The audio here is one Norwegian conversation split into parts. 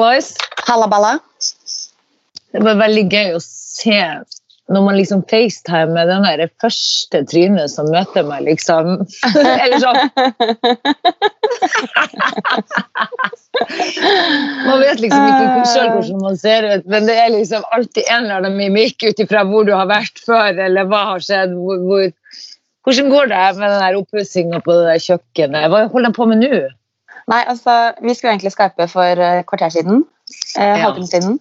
Hallois. Hallaballa. Det var veldig gøy å se når man liksom facetimer den der første trynet som møter meg, liksom. Eller sånn. Man vet liksom ikke sjøl hvordan man ser ut, men det er liksom alltid en eller annen mimikk ut ifra hvor du har vært før, eller hva har skjedd. Hvor, hvor, hvordan går det med den oppussinga på det der kjøkkenet? Hva holder de på med nå? Nei, altså, vi skulle egentlig skype for et kvarter siden. Eh, Ja. Siden.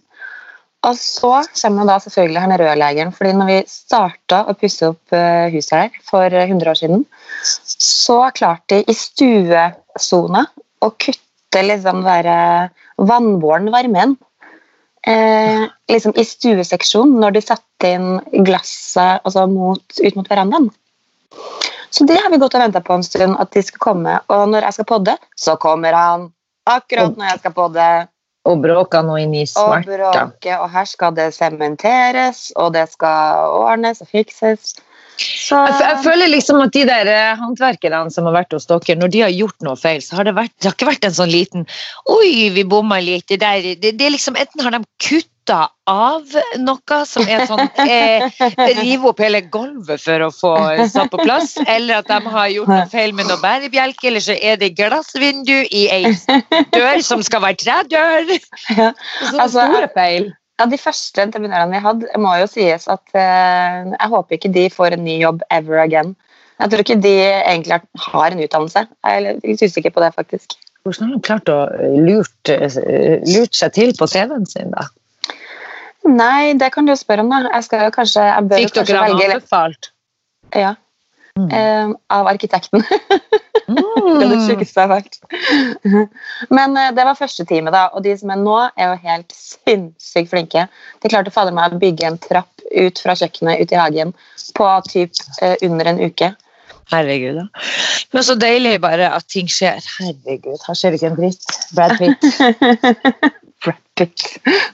Og så kommer da selvfølgelig han rørleggeren. fordi når vi starta å pusse opp eh, huset her for eh, 100 år siden, så klarte de i stuesona å kutte liksom vannbåren varmen. Eh, liksom i stueseksjonen, når de satte inn glasset altså mot, ut mot verandaen. Så det har vi gått og venta på en stund, at de skal komme. Og når jeg skal podde, så kommer han akkurat når jeg skal podde. Og bråka nå inn i Og smarta. bråke, og her skal det sementeres, og det skal ordnes og fikses. Så Jeg, jeg føler liksom at de der eh, håndverkerne som har vært hos dere, når de har gjort noe feil, så har det, vært, det har ikke vært en sånn liten Oi, vi bomma litt. Det, der, det, det er liksom, enten har de kutta av noe som er sånn eh, Rive opp hele gulvet for å få satt på plass, eller at de har gjort noe feil med noe bærebjelke, eller så er det glassvindu i ei dør som skal være tredør. Ja. Altså, store feil. Ja, De første entreprenørene vi hadde, må jo sies at eh, jeg håper ikke de får en ny jobb ever again. Jeg tror ikke de egentlig har- en utdannelse. Jeg er litt usikker på det, faktisk. Hvordan har de klart å lurt, eh, lurt seg til på CV-en sin, da? Nei, det kan du jo spørre om, da. Jeg skal jo kanskje, jeg bør Fikk dere velge anbefalt? ja, Mm. eh, av arkitekten. Det er det sjukeste jeg har hørt. Men eh, det var første time, da. Og de som er nå, er jo helt sinnssykt flinke. De klarte fader meg å bygge en trapp ut fra kjøkkenet ut i hagen på typ eh, under en uke. Herregud, da. Men så deilig bare at ting skjer. Herregud, her skjer ikke en dritt. Brad Pitt. Brad Pitt.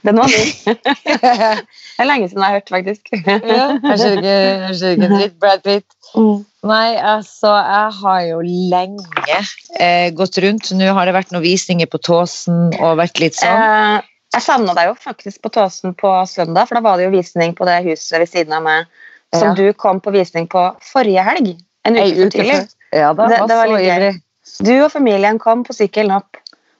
Den var ny. Det er lenge siden jeg har hørt, faktisk. Ja, jeg skjer ikke, en dritt. Brad Pitt. Nei, altså, jeg har jo lenge eh, gått rundt. Nå har det vært noen visninger på Tåsen og vært litt sånn. Eh, jeg savna deg jo faktisk på Tåsen på søndag, for da var det jo visning på det huset ved siden av meg som Ja. du kom på visning på forrige helg. En uke uke tidlig. Ja, Det- det var så ivrig. Du og familien kom på sykkelen opp.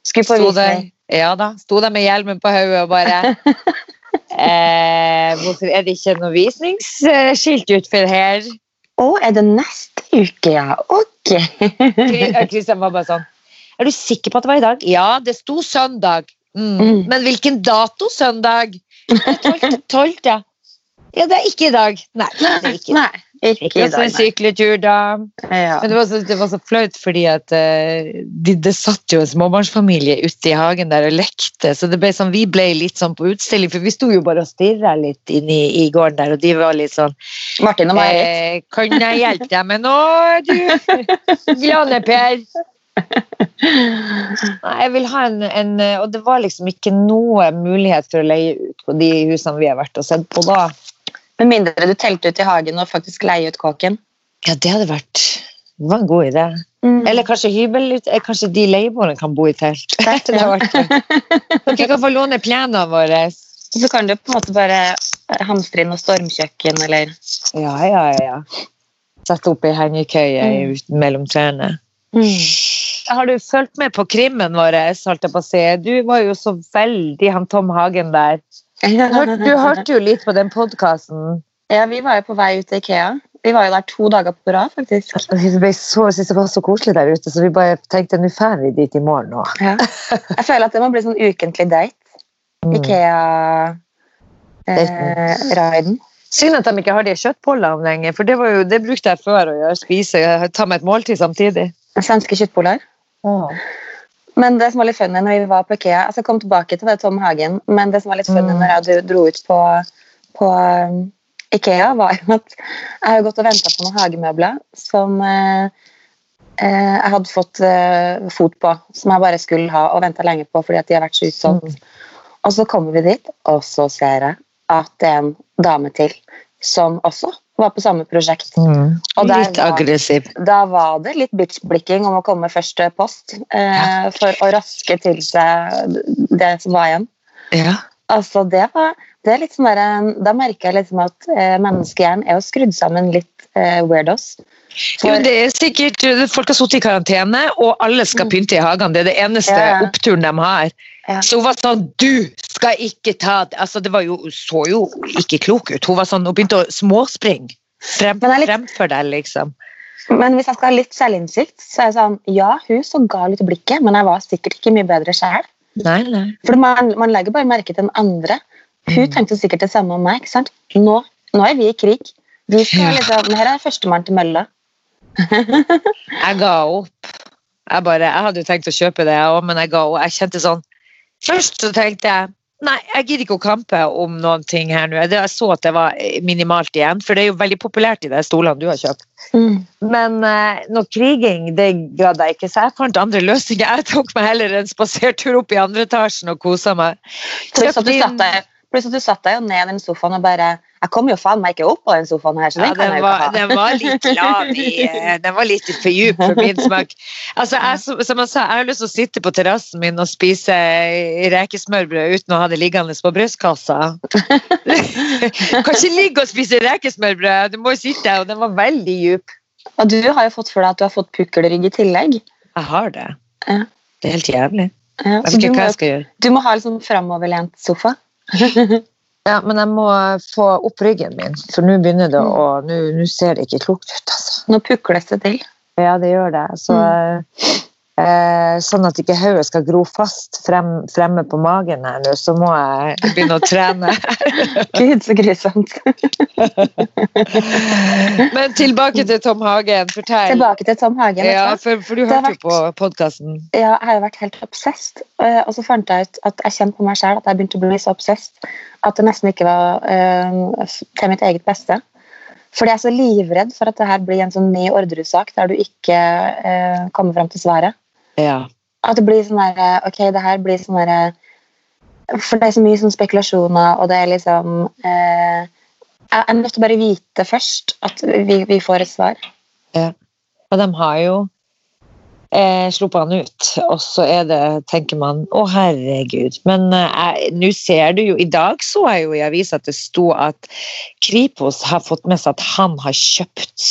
Skulle på Sto der, visning. Ja da, sto der med hjelmen på hodet og bare eh, Hvorfor er det ikke noe visningsskilt utfor her? Å, er det neste uke, ja? Ok. Kristian var bare sånn Er du sikker på at det var i dag? Ja, det sto søndag. Mm. Mm. Men hvilken dato søndag? Tolvte. Tolvte. Ja, det er ikke i dag. Nei, det er ikke, i Nei, ikke i dag. en sykletur, da. Ja. Men det var så, det var så flaut, fordi at de, det satt jo en småbarnsfamilie ute i hagen der og lekte, så det ble sånn, vi ble litt sånn på utstilling, for vi sto jo bare og stirra litt inn i, i gården der, og de var litt sånn Martin og Marit. eh, Kan jeg hjelpe deg med noe, du? Glane Per. Nei, jeg vil ha en, en Og det var liksom ikke noe mulighet for å leie ut på de husene vi har vært og sett på da. Med mindre du telte ut i hagen og faktisk leie ut kåken. Ja, det hadde vært Det var en god idé. Eller kanskje hybel, eh, kanskje de leieboerne kan bo i telt. Det hadde vært. Dere kan få låne plenene våre. Så kan du på en måte bare eh, hamstre inn noe stormkjøkken, eller Ja, ja, ja. Sette opp ei hengekøye mm. mellom trærne. Har du fulgt med på krimmen vår? holdt jeg på å si? Du var jo så veldig han Tom Hagen der. Hørte, du hørte jo litt på den podkasten. Ja, vi var jo på vei ut til Ikea. Vi var jo der to dager på rad, faktisk. Det ble så, synes det var så koselig der ute, så vi bare tenkte nå drar vi dit i morgen nå. Ja. Jeg føler at det må bli sånn ukentlig date. Mm. Ikea-raiden. Synd at de ikke har de kjøttbollene lenger, for det, var jo, det brukte jeg før å gjøre. Spise, ta med et måltid samtidig. Svenske kjøttboller. Men det som var litt funny når vi var på Ikea altså Jeg kom tilbake til det Tom Hagen, men det som var litt funny Mm. når jeg dro- ut på, på um, Ikea, var jo at jeg har gått og venta på noen hagemøbler som eh, eh, jeg hadde fått eh, fot på, som jeg bare skulle ha og venta lenge på fordi at de har vært så utsolgt. Og så kommer vi dit, og så ser jeg at det er en dame til som også var på samme prosjekt. Mm. Og der Litt var- aggressiv. Da var det litt bitch-blikking om å komme først til post eh, for å raske til seg det som var igjen. Ja. Altså, det var det er litt sånn der, Da merker jeg liksom at eh, menneskehjernen er jo skrudd sammen litt eh, weirdos. Jo, det er sikkert Folk har sittet i karantene, og alle skal pynte i hagene. Det er det eneste Mm. Ja, ja. oppturen de har. Ja. Så hun var sånn Du skal ikke ta det Altså, det var jo, så jo ikke klok ut. Hun var sånn, hun begynte å småspringe frem, det litt- fremfor deg, liksom. Men hvis jeg skal ha litt selvinnsikt, så er jeg sånn Ja, hun så gal ut i blikket, men jeg var sikkert ikke mye bedre sjæl. For man, man legger bare merke til den andre. Hun Mm. tenkte sikkert det samme om meg. ikke sant? Nå, nå er vi i krig. Vi skal liksom, Her er førstemann til mølla. Jeg ga opp. Jeg, bare, jeg hadde jo tenkt å kjøpe det, jeg òg, men jeg ga opp. Jeg kjente sånn Først så tenkte jeg nei, jeg gidder ikke å kampe om noen ting her nå. Jeg så at det var minimalt igjen, for det er jo veldig populært i de stolene du har kjøpt. Men eh, noe kriging, det gadd jeg ikke, så jeg fant andre løsninger. Jeg tok meg heller en spasertur opp i andre etasjen og kosa meg. Du Kjøpte satt inn- deg du satt deg jo ned i den sofaen og bare Jeg kommer jo faen meg ikke opp på den sofaen her, så Ja, den kan den jeg jo var, ikke ha. den var litt lav i eh, Den var litt for djup for min smak. Altså, jeg, som- jeg sa, jeg har lyst til å sitte på terrassen min og spise rekesmørbrød uten å ha det liggende på brystkassa. kan ikke ligge og spise rekesmørbrød, du må jo sitte, og den var veldig djup. Og du har jo fått for deg at du har fått pukkelrygg i tillegg. Jeg har det. Ja. Det er helt jævlig. Ja, du må, du må ha sånn framoverlent sofa. Ja, men jeg må få opp ryggen min, for nå begynner det å Nå ser det ikke klokt ut, altså. Nå pukles det til. Ja, det gjør det. Så, eh, sånn at ikke hodet skal gro fast frem, fremme på magen her nå, så må jeg begynne å trene. Gud, så grusomt. Men tilbake til Tom Hagen, fortell. Tilbake til Tom Hagen. Ja, for, for du hørte jo på podkasten. Ja, jeg har vært helt obsessed. eh, Og så fant jeg ut at jeg kjente på meg selv at jeg begynte å bli så obsessed at det nesten ikke var øh, til mitt eget beste. Fordi jeg er så livredd for at det her blir en sånn ny Orderud-sak der du ikke øh, kommer frem til svaret. Ja. At det blir sånn eh, ok, det her blir sånn eh, For det er så mye sånn spekulasjoner, og det er liksom eh, Jeg er nødt til å bare vite først at vi, vi får et svar. Ja. Og de har jo eh, sluppet han ut, og så er det, tenker man, å herregud. Men eh, nå ser du jo, i dag så jeg jo i avisa at det sto at Kripos har fått med seg at han har kjøpt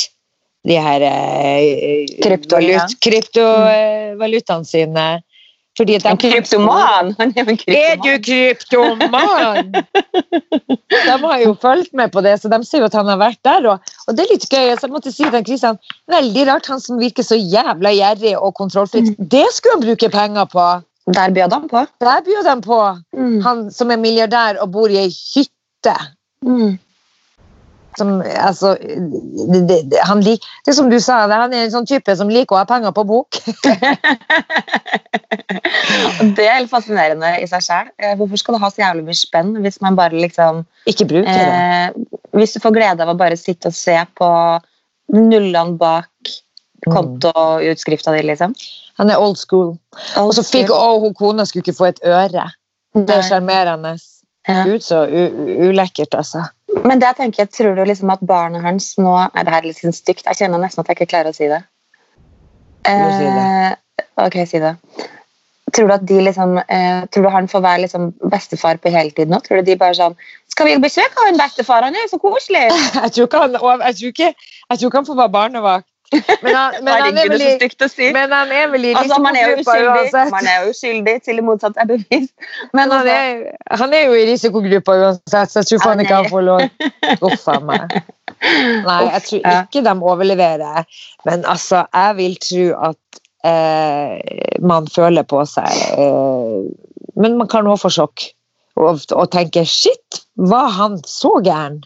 de her eh, mm. kryptovalutaene sine. Fordi En kryptoman! Han er en Er du kryptoman. kryptoman? De har jo fulgt med på det, så de ser jo at han har vært der. Og, og det er litt gøy. Så jeg måtte si til Kristian, veldig rart han som virker så jævla gjerrig og kontrollfritt. Det skulle han bruke penger på! Der bød han på. Der bød han på! Mm. Han som er milliardær og bor i ei hytte. Mm. Som, altså, det, det, det, han lik, det er som du sa, det, han er en sånn type som liker å ha penger på bok. Det er helt fascinerende i seg sjøl. Hvorfor skal du ha så jævlig mye spenn hvis man bare liksom Ikke bruker det. eh, Hvis du får glede av å bare sitte og se på nullene bak Mm. kontoutskrifta di, liksom? Han er old school. Og så fikk hun kona skulle ikke få et øre. Det er sjarmerende. Ja. Gud, så ulekkert, altså. Men det tenker jeg, tror du liksom at barnet hans nå Nei, det her er litt stygt. Jeg kjenner nesten at jeg ikke klarer å si det. Jo, si det. Eh, ok, si det. Tror du at de liksom eh, Tror du han får være liksom bestefar på heltid nå? Tror du de bare sånn Skal vi besøke han bestefar? Han er jo så koselig! Jeg tror han, jeg tror ikke, jeg tror ikke han får være barnevakt. Men han, men han er vel i, si. men han er vel i Altså, man er jo uskyldig, uansett. man er jo uskyldig til det motsatte er bevist. Men han altså, er, han er jo i risikogruppa uansett, så jeg tror faen ikke han får lov. Uff a meg. Nei, jeg tror ikke de overleverer. Men altså, jeg vil tro at eh, man føler på seg eh, Men man kan også få sjokk. Og, og tenke 'shit, var han så gæren?'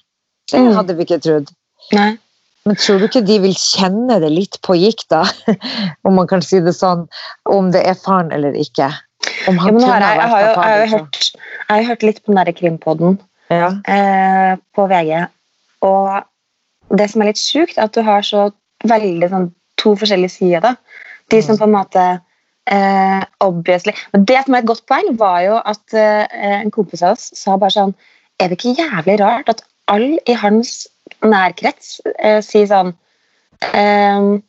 Det Mm. hadde vi ikke trodd. nei. Men tror du ikke de vil kjenne det litt på gikta, om man kan si det sånn, om det er faren eller ikke? Om Ja, har jeg, jeg, har jo, jeg, har så. hørt, jeg har hørt litt på den der krimpodden Ja. eh, på VG. Og det som er litt sjukt, er at du har så veldig sånn, to forskjellige sider. da. De som på en måte eh, obviously Men det som er et godt poeng, var jo at eh, en kompis av oss sa bare sånn Er det ikke jævlig rart at alle i hans nærkrets eh, si sånn ehm,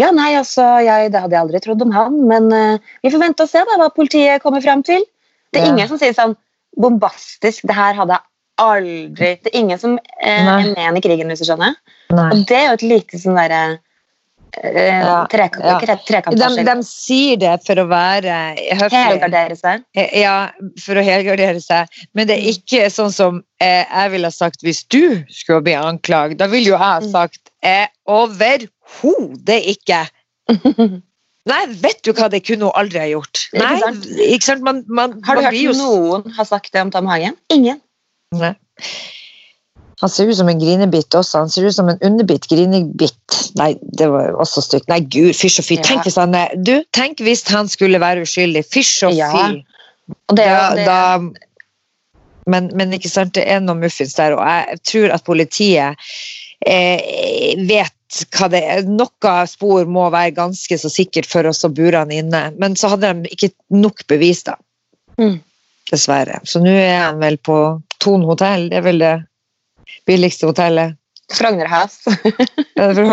Ja, nei, altså, jeg, det hadde jeg aldri trodd om han, men eh, vi får vente og se da, hva politiet kommer fram til. Det er Ja. ingen som sier sånn bombastisk Det her hadde jeg aldri Det er ingen som eh, er med i krigen, hvis du skjønner. Nei. Og det er jo et lite sånn derre Ja, tre- De, de sier det for å være høflig. Helgardere seg. Ja, for å helgardere seg. Men det er ikke sånn som eh, jeg ville ha sagt hvis du skulle bli anklagd. Da ville jo jeg Mm. sagt eh, overhodet ikke. Nei, vet du hva, det kunne hun aldri ha gjort. Nei, ikke sant? Man, man, Har du hørt noen ha sagt det om Tom Hagen? Ingen. Nei. Han ser ut som en grinebitt også. Han ser ut som en underbitt grinebitt. Nei, det var også stygt. Nei, gud, fysj og fy. Ja. Tenk hvis han er Du, tenk hvis han skulle være uskyldig. Fysj og Ja. fy. Det, Da, det, da, men, men ikke sant, det er noe muffins der, og jeg tror at politiet eh, vet hva det er. Noe spor må være ganske så sikkert for oss å bure han inne, men så hadde de ikke nok bevis, da. Mm. Dessverre. Så nå er han vel på Thon hotell, det er vel det billigste hotellet. Frognerhaus. Ja, er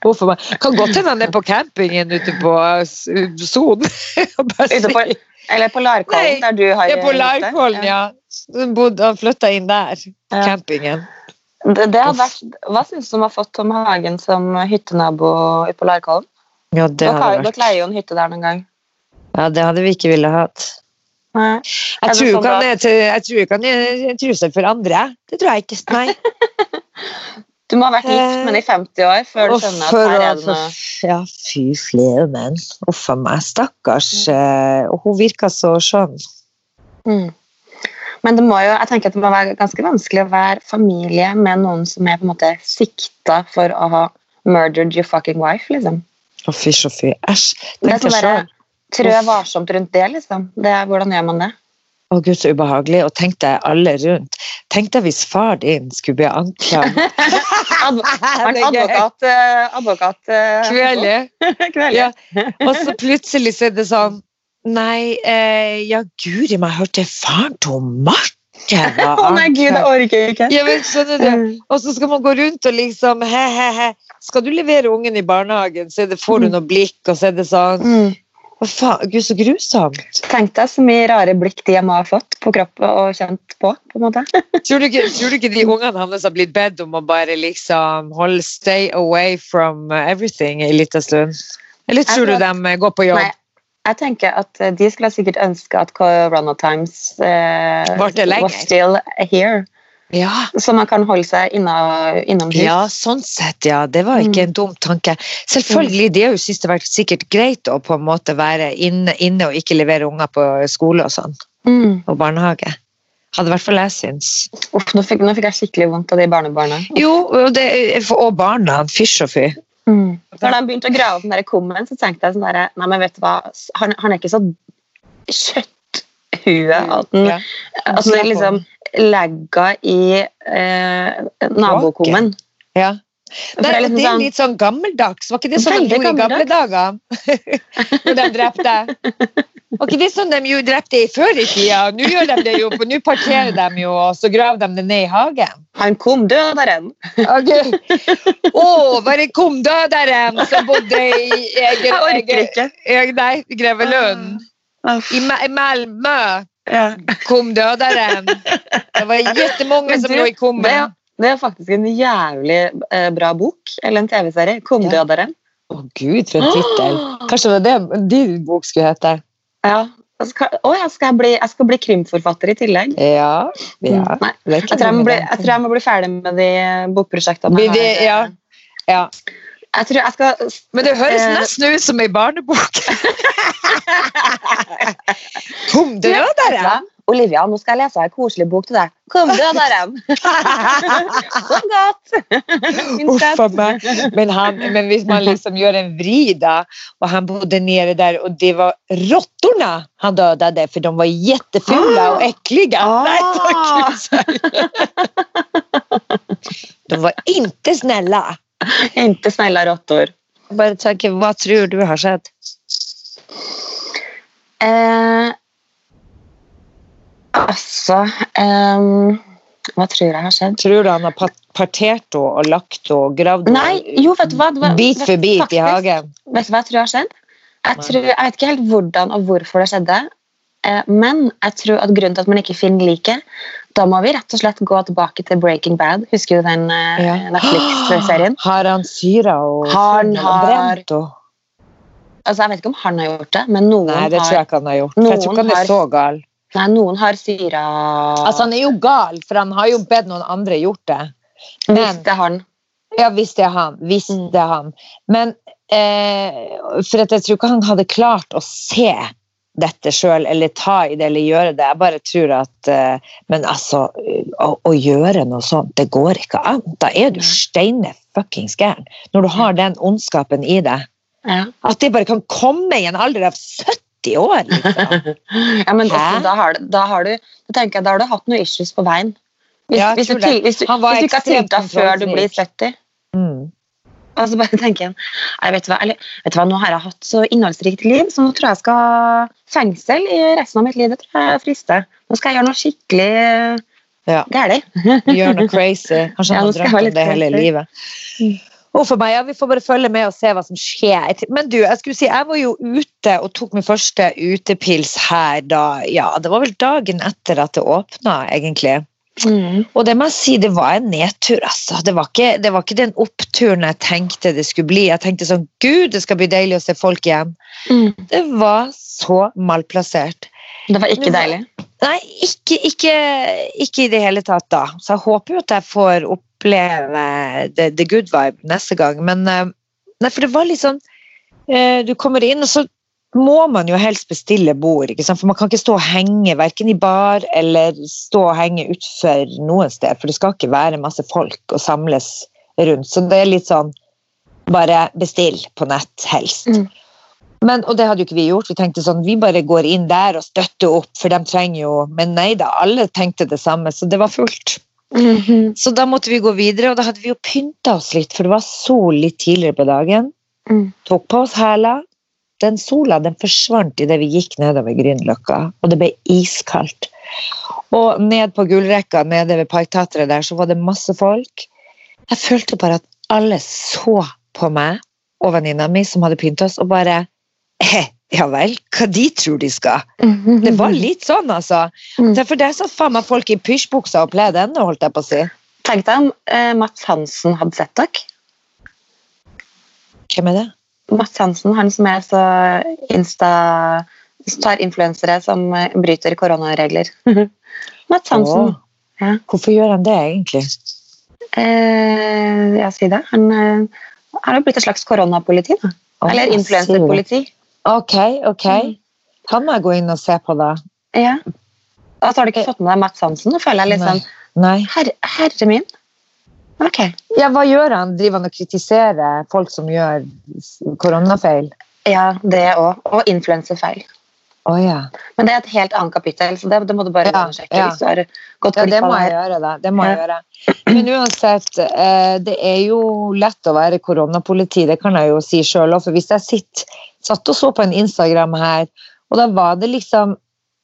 Huff a. Kan godt hende han er på campingen ute på Son. Eller på Larkollen, der du har Ja, på. Larkollen, ja. Bodde, han flytta inn der. Ja. Campingen. Det, det vært, hva syns du om å ha fått Tom Hagen som hyttenabo ute på Larkollen? Ja, det Dere, leier jo en hytte der noen gang. Ja, det hadde vi ikke ville hatt. Nei. Jeg tror sånn til, jeg tror ikke han er en trussel for andre. Det tror jeg ikke. Nei. Du må ha vært gift med den i 50 år før du Og skjønner at her er det noe Ja, fy flemen. Uff a meg. Stakkars. Mm. Og hun virka så skjønn. mm. Men det må jo, jeg tenker at det må være ganske vanskelig å være familie med noen som er på en måte sikta for å ha murdered your fucking wife, liksom. Å, fy så fy. Æsj. Det Tenk sånn deg sjøl. Trø varsomt rundt det, liksom. Det, er- hvordan gjør man det? Å gud, så ubehagelig. Og tenk deg alle rundt. Tenk deg hvis far din skulle bli anklaget. Han advokat, eh, advokat eh. Kvele. Ja. Og så plutselig så er det sånn Nei, eh, ja, guri meg, hørte faren til Marte Å nei, gud, jeg orker ikke. Ja, men skjønner du? Og så skal man gå rundt og liksom he, he, he. Skal du levere ungen i barnehagen, så det, får du noe blikk, og så er det sånn Mm. Hva faen, gud, så grusomt. Tenk deg så mye rare blikk de må ha fått på kroppen og kjent på. på en måte. Tror du ikke, tror du ikke de ungene hans har blitt bedt om å bare liksom holde stay away from everything en liten stund? Eller tror, tror du de eh, går på jobb? Nei, jeg tenker at eh, De skulle sikkert ønske at Corona Times uh, was still here. Ja. Så man kan holde seg innomhus. ja, sånn sett, ja. Det var ikke en dum tanke. Selvfølgelig, de har jo syntes det har vært sikkert greit å på en måte være inne, inne og ikke levere unger på skole og sånn, Mm. og barnehage. Hadde i hvert fall jeg syns. Uff, nå, fikk, nå fikk jeg skikkelig vondt av de barnebarna. Jo, og, det, og barna. Fysj og fy. Mm. Når de begynte å grave opp den der kummen, så tenkte jeg sånn der, Nei, men vet du hva, han, han er ikke så kjøtthue at han Ja. at han er liksom legga i eh, nabokummen. Ja. Det er liksom det er sånn- litt sånn gammeldags. Var ikke det sånn de gjorde i gamle dager? Når de drepte. Var ikke det sånn de jo drepte i før i tida? Nå gjør de det jo, nå parkerer de jo, og så graver de det ned i hagen. Han kom døderen. Okay. Å, var det kom døderen som bodde i Jeg orker ikke. Egen, nei, Grevelund. Ma- i Malmö Ja. kom døderen. Det var jättemånga som lå i kummen. Det, er- faktisk en jævlig eh, bra bok, eller en TV-serie. 'Kumdøderen'. Å gud, for en tittel. Kanskje det var det din bok skulle hete? Ja. Å, jeg, skal bli, jeg skal bli krimforfatter i tillegg. Ja. ja. Mm, Nei, Jeg tror jeg, må bli, jeg jeg må bli ferdig med de bokprosjektene. Ja. ja. Jeg tror jeg skal Men det høres Eh. nesten ut som ei barnebok. Ja, døderen! Olivia, nå skal jeg lese en koselig bok til deg. Kom, døderen! Så godt! Men, han, men hvis man liksom gjør en vri, da, og han bodde nede der, og det var rottene han døde, for de var kjempefulle og ekle. Ah. Nei, takk. De var ikke snälla. Inte snälla råttor. Bare tenker, hva tror du har skjedd? Eh, altså eh, Hva tror jeg har skjedd? Tror du han har partert henne og lagt henne og gravd henne bit vet- for bit i hagen? Vet du hva jeg tror har skjedd? Jeg, tror, jeg vet ikke helt hvordan og hvorfor det skjedde, eh, men jeg tror at grunnen til at man ikke finner liket, da må vi rett og slett gå tilbake til Breaking Bad. Husker du den eh, Ja. Netflix-serien? Har han syra og Han har- brent og Altså, jeg vet ikke om han har gjort det, men noen, har Nei, det tror jeg ikke han har gjort. For jeg tror ikke han er har- så gal. nei, noen har syra Altså, han er jo gal, for han har jo bedt noen andre gjort det. Hvis det er han. ja, hvis det er han. Hvis Mm. det er han. Men eh, For jeg tror ikke han hadde klart å se dette sjøl, eller ta i det, eller gjøre det. Jeg bare tror at eh, Men altså, å, å gjøre noe sånt, det går ikke an. Da er du steine fuckings gæren. Når du har den ondskapen i deg. Ja. At det bare kan komme i en alder av 70 år, liksom. ja, men også, da, har, du- da har du da tenker jeg, da har du hatt noen issues på veien. Hvis, Ja, hvis, du, hvis, du, hvis du ikke har tiltak før du blir kontrollfrik. 70 Mm. Og så bare tenker jeg vet, du hva, eller, vet du hva, Nå har jeg hatt så innholdsrikt liv, så nå tror jeg jeg skal ha fengsel i resten av mitt liv. Det tror jeg frister. Nå skal jeg gjøre noe skikkelig Ja. galt. Gjøre noe crazy. Kanskje han ja, har drømt om det hele crazy. livet. Og for meg, ja, Vi får bare følge med og se hva som skjer. Men du, jeg skulle si, jeg var jo ute og tok min første utepils her da Ja, det var vel dagen etter at det åpna, egentlig. Mm. Og det må jeg si, det var en nedtur, altså. Det var, ikke, det var ikke den oppturen jeg tenkte det skulle bli. Jeg tenkte sånn Gud, det skal bli deilig å se folk igjen. Mm. Det var så malplassert. Det var ikke deilig. Nei, ikke, ikke, ikke i det hele tatt da. Så jeg håper jo at jeg får oppleve the, the good vibe neste gang. Men eh, nei, for det var litt sånn eh, Du kommer inn, og så må man jo helst bestille bord. For man kan ikke stå og henge verken i bar eller stå og henge utfor noe sted. For det skal ikke være masse folk og samles rundt. Så det er litt sånn Bare bestill på nett, helst. Mm. Men, og det hadde jo ikke vi gjort. Vi tenkte sånn, vi bare går inn der og støtter opp, for de trenger jo Men nei da, alle tenkte det samme, så det var fullt. Mhm. Så da måtte vi gå videre, og da hadde vi jo pynta oss litt, for det var sol litt tidligere på dagen. Mm. Tok på oss hæler. Den sola den forsvant idet vi gikk nedover Grünerløkka, og det ble iskaldt. Og ned på gullrekka nede ved Parkteatret der, så var det masse folk. Jeg følte bare at alle så på meg og venninna mi som hadde pynta oss, og bare eh, Ja vel, hva de tror de skal? Det var litt sånn, altså. Mm. For der satt faen meg folk i pysjbuksa og pledd ennå, holdt jeg på å si. Tenk deg om eh, Mats Hansen hadde sett dere. Hvem er det? Mats Hansen, han som er så insta som tar influensere som eh, bryter koronaregler. Mats Hansen. Ja. Hvorfor gjør han det, egentlig? Eh, ja, si det. Han eh, har jo blitt et slags koronapoliti. da. Åh, Eller jeg influenserpoliti. Ok, ok. Mm. Han må jeg gå inn og se på, da. Ja. Altså, har du ikke fått med deg Mats Hansen? Nå føler jeg litt sånn herre min. Ok. Ja, hva gjør han? Driver han og kritiserer folk som gjør koronafeil? Ja, det òg. Og influensefeil. Oh, ja. Men det er et helt annet kapittel, så det, det må du bare Ja, sjekke ja. hvis du har gått Ja, det må jeg gjøre. Da. Det må jeg gjøre. Men uansett, eh, det er jo lett å være koronapoliti, det kan jeg jo si sjøl òg. For hvis jeg sitter, satt og så på en Instagram her, og da var det liksom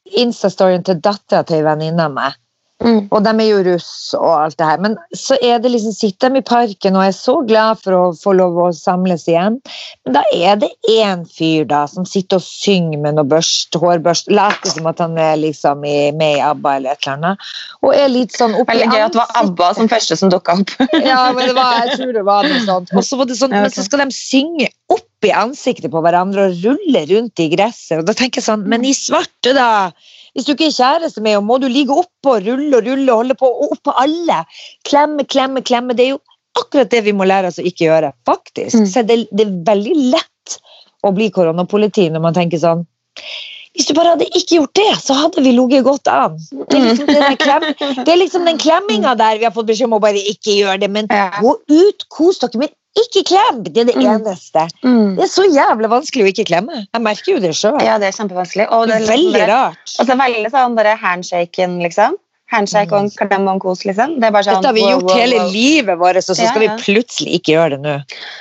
Instastoryen til dattera til ei venninne av meg. Mm. Og de er jo russ og alt det her. Men så er det liksom, sitter de i parken og er så glad for å få lov å samles igjen. Men da er det én fyr da som sitter og synger med noe børst, hårbørst, later som at han er liksom i, med i ABBA eller et eller annet. Og er litt sånn oppi Veldig gøy at det var ABBA som første som dukka opp. ja, men det var, jeg tror det var noe sånt. Og så var det sånn. Men så skal de synge opp i ansiktet på hverandre og rulle rundt i gresset. Og da tenker jeg sånn, men i svarte, da! Hvis du ikke er kjæreste med henne, må du ligge oppå og rulle og rulle og holde på og oppå alle. Klemme, klemme, klemme. Det er jo akkurat det vi må lære oss å ikke gjøre, faktisk. Mm. Så det, det er veldig lett å bli koronapoliti når man tenker sånn hvis du bare hadde ikke gjort det, så hadde vi ligget godt an. Det er liksom den, klem, det liksom den klemminga der vi har fått beskjed om å bare ikke gjøre det. Men Ja. gå ut, kos dere, men ikke klem! Det er det Mm. eneste. Mm. Det er så jævlig vanskelig å ikke klemme. Jeg merker jo det sjøl. Ja, det er kjempevanskelig. Og Det er liksom veldig bare, rart. og så veldig sånn bare handshaken, liksom. Handshake og en klem og en kos, liksom. Det sånn, Dette har vi wow, gjort wow, hele wow. livet vårt, og så skal ja. vi plutselig ikke gjøre det nå.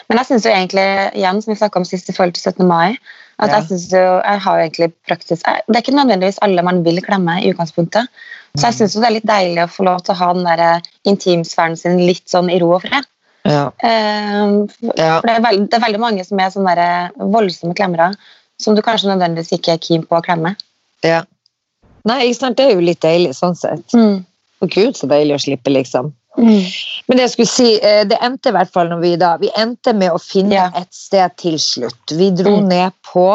Men jeg synes jo egentlig, igjen, som vi snakket om sist i forhold til 17. mai, at Ja. jeg synes jo, jeg har jo egentlig praktisk, jeg, det er ikke nødvendigvis alle man vil klemme i utgangspunktet. Så jeg syns det er litt deilig å få lov til å ha den der intimsfæren sin litt sånn i ro og fred. Ja. Eh, For det er, veld, det er veldig mange som er sånne der voldsomme klemmere, som du kanskje nødvendigvis ikke er keen på å klemme. ja. Nei, ikke sant? det er jo litt deilig sånn sett. Og gud, så deilig å slippe, liksom. Men det jeg skulle si, eh, det endte i hvert fall når vi da Vi endte med å finne Ja. et sted til slutt. Vi dro Mm. ned på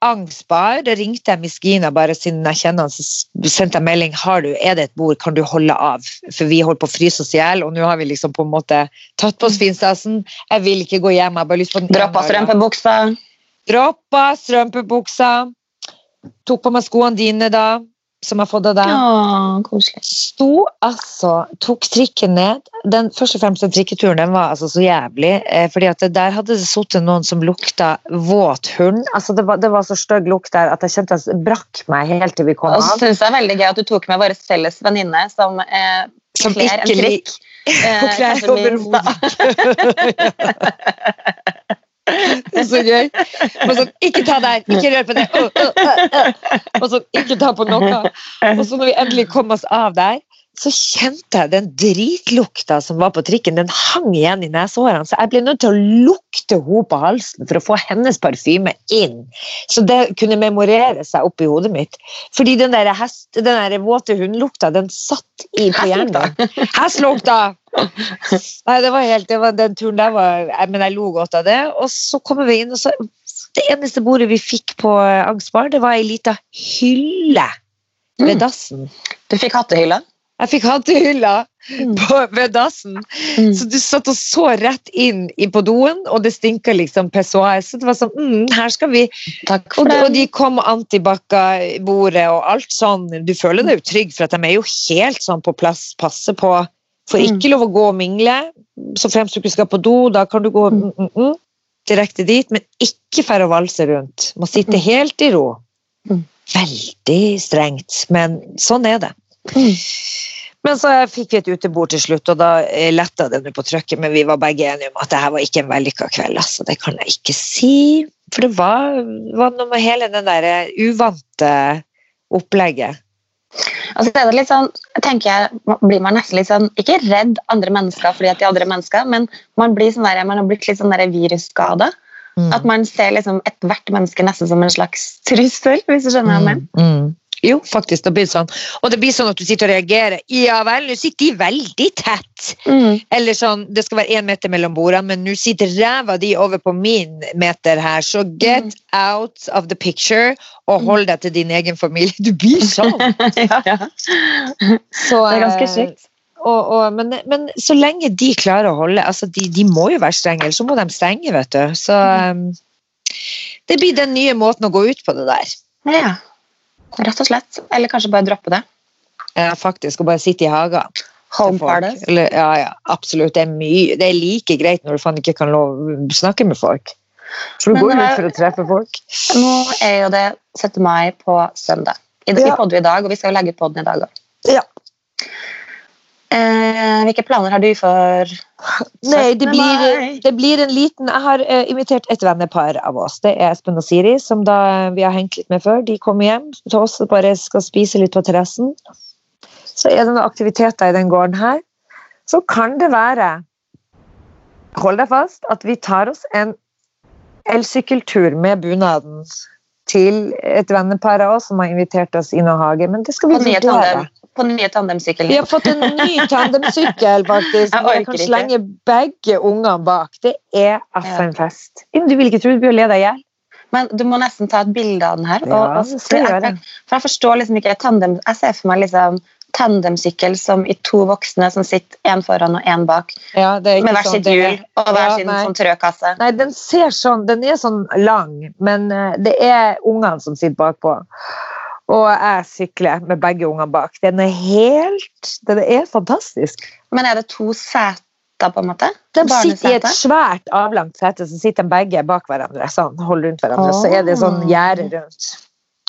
Angsbar. Da ringte jeg Miskina bare siden jeg kjenner han, så sendte jeg melding. Har du, er det et bord, kan du holde av? For vi holder på å fryse oss i hjel, og nå har vi liksom på en måte tatt på oss finstasen. Jeg vil ikke gå hjem, jeg har bare lyst på den Droppa strømpebuksa. Droppa strømpebuksa. Tok på meg skoene dine da, som jeg har fått deg Å, sto altså, tok trikken ned. Den først og fremst den trikketuren den var altså så jævlig. Eh, fordi at det der hadde det sittet noen som lukta våt hund. Altså det, var, det var så stygg lukt der at jeg kjente det brakk meg helt til vi kom av. Og så syns jeg det er veldig gøy at du tok med vår felles venninne som eh, Som kler en trikk. Hun kler overhodet ikke. Det så gøy. Og sånn, ikke ta der, ikke rør på det. Uh, uh, øh. Og sånn, ikke ta på noe. Og så når vi endelig kom oss av der, så kjente jeg den dritlukta som var på trikken, den hang igjen i nesehårene. Så jeg ble nødt til å lukte henne på halsen for å få hennes parfyme inn. Så det kunne memorere seg oppi hodet mitt. Fordi den der, hest, den der våte hundlukta, den satt i på hjernen. Hestlukta! Nei, det var helt, det var, den turen der var Men jeg lo godt av det. Og så kommer vi inn, og så Det eneste bordet vi fikk på Angstbar, Angsbar, det var ei lita hylle ved Mm. dassen. Du fikk hattehylla. Jeg fikk hattehylla Mm. på, ved dassen. Så du satt og så rett inn på doen, og det stinka liksom pessoar. Så det var sånn mm, Her skal vi og, og de kom antibac-bordet og alt sånn. Du føler deg jo trygg, for at de er jo helt sånn på plass. passer på. Får Mm. ikke lov å gå og mingle. Så fremst du ikke skal på do, da kan du gå mm, mm, mm, direkte dit. Men ikke færre å valse rundt. Må sitte Mm. helt i ro. Mm. Veldig strengt, men sånn er det. Mm. Men så fikk vi et utebord til slutt, og da eh, letta det på trykket, men vi var begge enige om at det her var ikke en vellykka kveld. Altså. Det kan jeg ikke si. For det var, var noe med hele den der eh, uvante opplegget. Altså, så er det litt sånn, tenker jeg, blir man nesten litt sånn, ikke redd andre mennesker fordi at de er andre mennesker, men man, blir sånn der, man har blitt litt sånn virusskada. Mm. At man ser liksom ethvert menneske nesten som en slags trussel, hvis du skjønner hva jeg mener. Mm. Mm. Jo, faktisk. Det blir sånn. Og det blir sånn at du sitter og reagerer. Ja vel, nå sitter de veldig tett. Mm. Eller sånn, det skal være én meter mellom bordene, men nå sitter ræva di over på min meter her, så get Mm. out of the picture og hold deg til din egen familie. Du blir sånn. ja, ja. Så, Det er ganske eh, sykt. Og, og, men, men så lenge de klarer å holde altså de, de må jo være strenge, ellers så må de stenge. vet du. Så Mm. um, det blir den nye måten å gå ut på det der. Ja, rett og slett. Eller kanskje bare droppe det. Ja, faktisk, Å bare sitte i hagen. Home parties. Ja, ja, absolutt. Det er, mye, det er like greit når du faen ikke kan lov, snakke med folk. For du går jo ut for å treffe folk. Nå er jo det 17. mai på søndag. I dag Ja. podder i dag, og vi skal legge ut podden i dag òg. Ja. Eh, hvilke planer har du for Nei, det blir, det blir en liten Jeg har eh, invitert et vennepar av oss. Det er Espen og Siri, som da vi har hengt litt med før. De kommer hjem til oss og bare skal spise litt på terrassen. Så er det noen aktiviteter i den gården her. Så kan det være Hold deg fast at vi tar oss en elsykkeltur med bunaden til et vennepar av oss som har invitert oss inn i hagen. Men det skal vi vurdere. Tandem, den nye tandemsykkelen? Vi har fått en ny tandemsykkel, faktisk. Jeg kan slenge begge ungene bak. Det er altså en fest. Du vil ikke tro du blir å le deg i hjel? Men du må nesten ta et bilde av den her. Ja, og, og, det skal jeg for jeg forstår liksom ikke tandem, Jeg ser for meg liksom tandemsykkel som i to voksne som sitter én foran og én bak, Ja, det er ikke med hver sånn sitt hjul og hver Ja, sin sånn trøkasse. Nei, den ser sånn Den er sånn lang, men eh, det er ungene som sitter bakpå. Og jeg sykler med begge ungene bak. Den er helt Den er fantastisk. Men er det to seter, på en måte? De sitter i et svært, avlangt sete, så sitter de begge bak hverandre. Sånn, holder rundt hverandre. Så er det sånn gjerde rundt.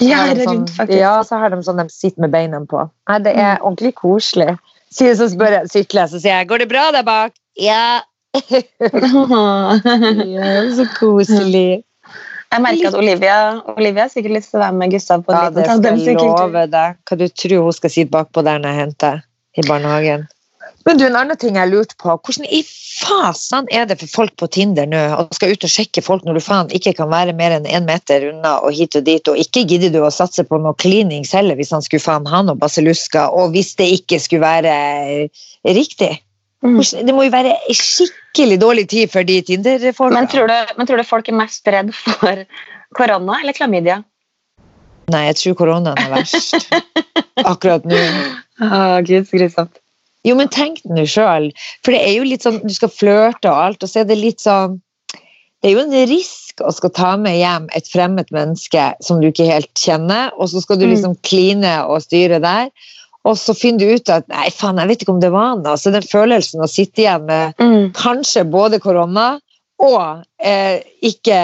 Så Ja, har de det er sånn, rundt, faktisk. Ja, så har de sånn de sitter med beina på. Nei, det er ordentlig koselig. Så spør jeg, sykler jeg, så sier jeg 'går det bra der bak'? Ja. ja så koselig. Jeg merker at Olivia, Olivia har sikkert lyst til å være med Gustav på en Ja, liten det skal jeg love deg. Hva du tror hun skal sitte bakpå der når jeg henter i barnehagen. Men du, en annen ting jeg lurte på. Hvordan i fasen er det for folk på Tinder nå og skal ut og sjekke folk når du faen ikke kan være mer enn én meter unna og hit og dit, og ikke gidder du å satse på noe cleanings heller hvis han skulle faen ha noe basillusker, og hvis det ikke skulle være riktig? Mm. Det må jo være skikkelig dårlig tid for de Tinder-folka. Men, tror du, men tror du folk er mest redd for korona eller klamydia? Nei, jeg tror koronaen er verst akkurat nå. Å, Gud, så grusomt. Jo, men tenk nå sjøl. For det er jo litt sånn, du skal flørte og alt, og så er det litt sånn Det er jo en risk å skal ta med hjem et fremmed menneske som du ikke helt kjenner, og så skal du Mm. liksom kline og styre der. Og så finner du ut at nei, faen, jeg vet ikke om det var han. Altså, den følelsen å sitte igjen med Mm. kanskje både korona og eh, ikke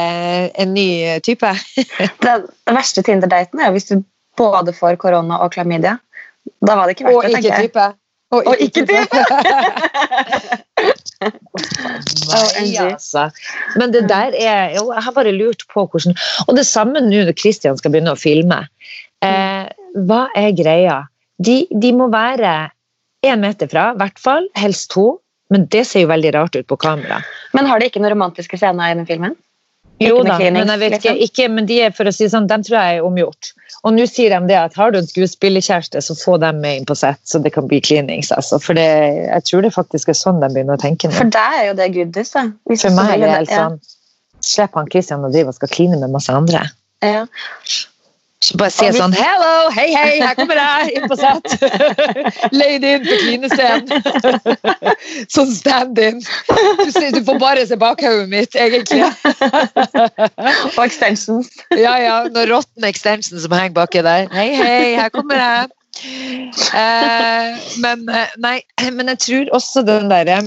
en ny type. Den verste Tinder-daten er hvis du både får korona og klamydia. Da var det ikke Og verdt det, ikke tenker jeg. type. Og ikke Nei, altså. Men det der er jo, Jeg har bare lurt på hvordan Og det samme nå når Christian skal begynne å filme. Eh, hva er greia? De, de må være én meter fra, i hvert fall. Helst to. Men det ser jo veldig rart ut på kamera. Men har de ikke noen romantiske scener i den filmen? Jo Ikke da, cleanings, men ikke, liksom? ikke Men de er for å si sånn, dem tror jeg er omgjort. Og nå sier de det at har du en skuespillerkjæreste, så få dem med inn på sett, så det kan bli cleanings. Altså. For det, jeg tror det faktisk er sånn de begynner å tenke nå. For deg er jo det goodies. da. Hvis For meg er det helt sånn Slipp han Christian og drive og skal kline med masse andre. Ja. Så bare sier sånn Hello, hei, hei, her kommer jeg inn på sett. Leid inn på klinescenen. sånn stand-in. Du, du får bare se bakhodet mitt, egentlig. Og extensions. Ja, ja, noen råtne extension som henger baki der. Hei, hei, her kommer jeg. Eh, men, eh, nei, men jeg tror også den derre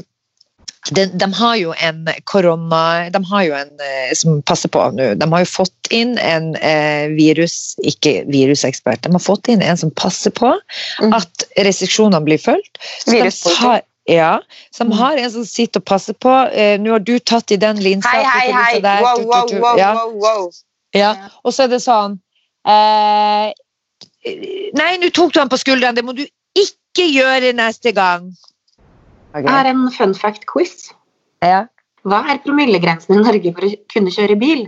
de, de har jo en korona De har jo en eh, som passer på nå. De har jo fått inn en eh, virus... Ikke virusekspert. De har fått inn en som passer på Mm. at restriksjonene blir fulgt. Så de har, ja, så de Mm. har en som sitter og passer på. Eh, nå har du tatt i den linsa. Hei, hei, hei! der, Wow, wow, tu. wow, Ja. wow, wow. Ja, og så er det sånn eh, Nei, nå tok du han på skulderen, det må du ikke gjøre neste gang. Jeg har en fun fact-quiz. Ja. Hva er promillegrensen i Norge for å kunne kjøre bil?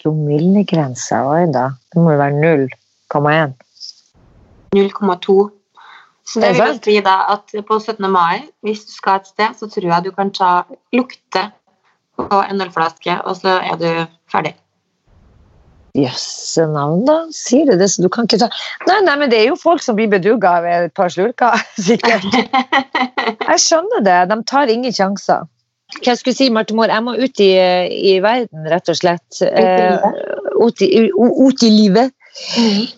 Promillegrensa, oi da. Det må jo være 0,1. 0,2. Så det det vil si da at på 17. mai, hvis du skal et sted, så tror jeg du kan ta lukte på en ølflaske, og så er du ferdig. Jøsse navn, da. Sier du det, så du kan ikke ta Nei, nei, men det er jo folk som blir bedugga av et par slurker, sikkert. Jeg skjønner det. De tar ingen sjanser. Hva jeg skulle si, Marte Moore, jeg må ut i, i verden, rett og slett. Eh, Ut i, ut i livet.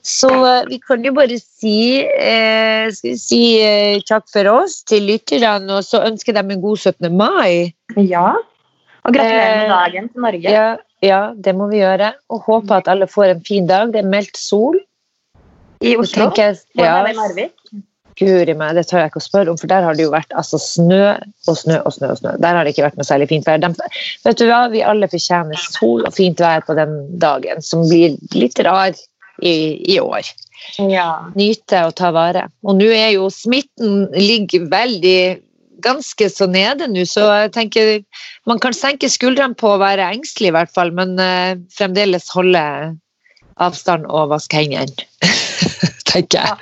Så eh, vi kan jo bare si, eh, skal vi si eh, takk for oss til lytterne, og så ønsker dem en god 17. mai. Ja. Og gratulerer med Eh, dagen til Norge. Ja, ja, det må vi gjøre. Og håpe at alle får en fin dag. Det er meldt sol. I Oslo. Jeg, ja. Hvordan er det i Narvik? Guri meg, det tør jeg ikke å spørre om, for der har det jo vært altså, snø og snø og snø. og snø. Der har det ikke vært noe særlig fint vær. De, vet du hva, Vi alle fortjener sol og fint vær på den dagen, som blir litt rar i, i år. Ja. Nyte og ta vare. Og nå er jo smitten ligger veldig ganske så nede nå, så jeg tenker man kan senke skuldrene på å være engstelig i hvert fall, men uh, fremdeles holde avstand og vaske hendene. tenker jeg.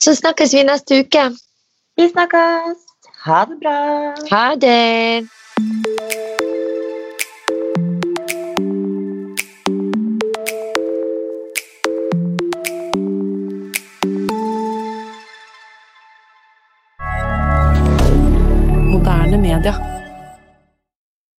Så snakkes vi neste uke. Vi snakkes. Ha det bra. Ha det!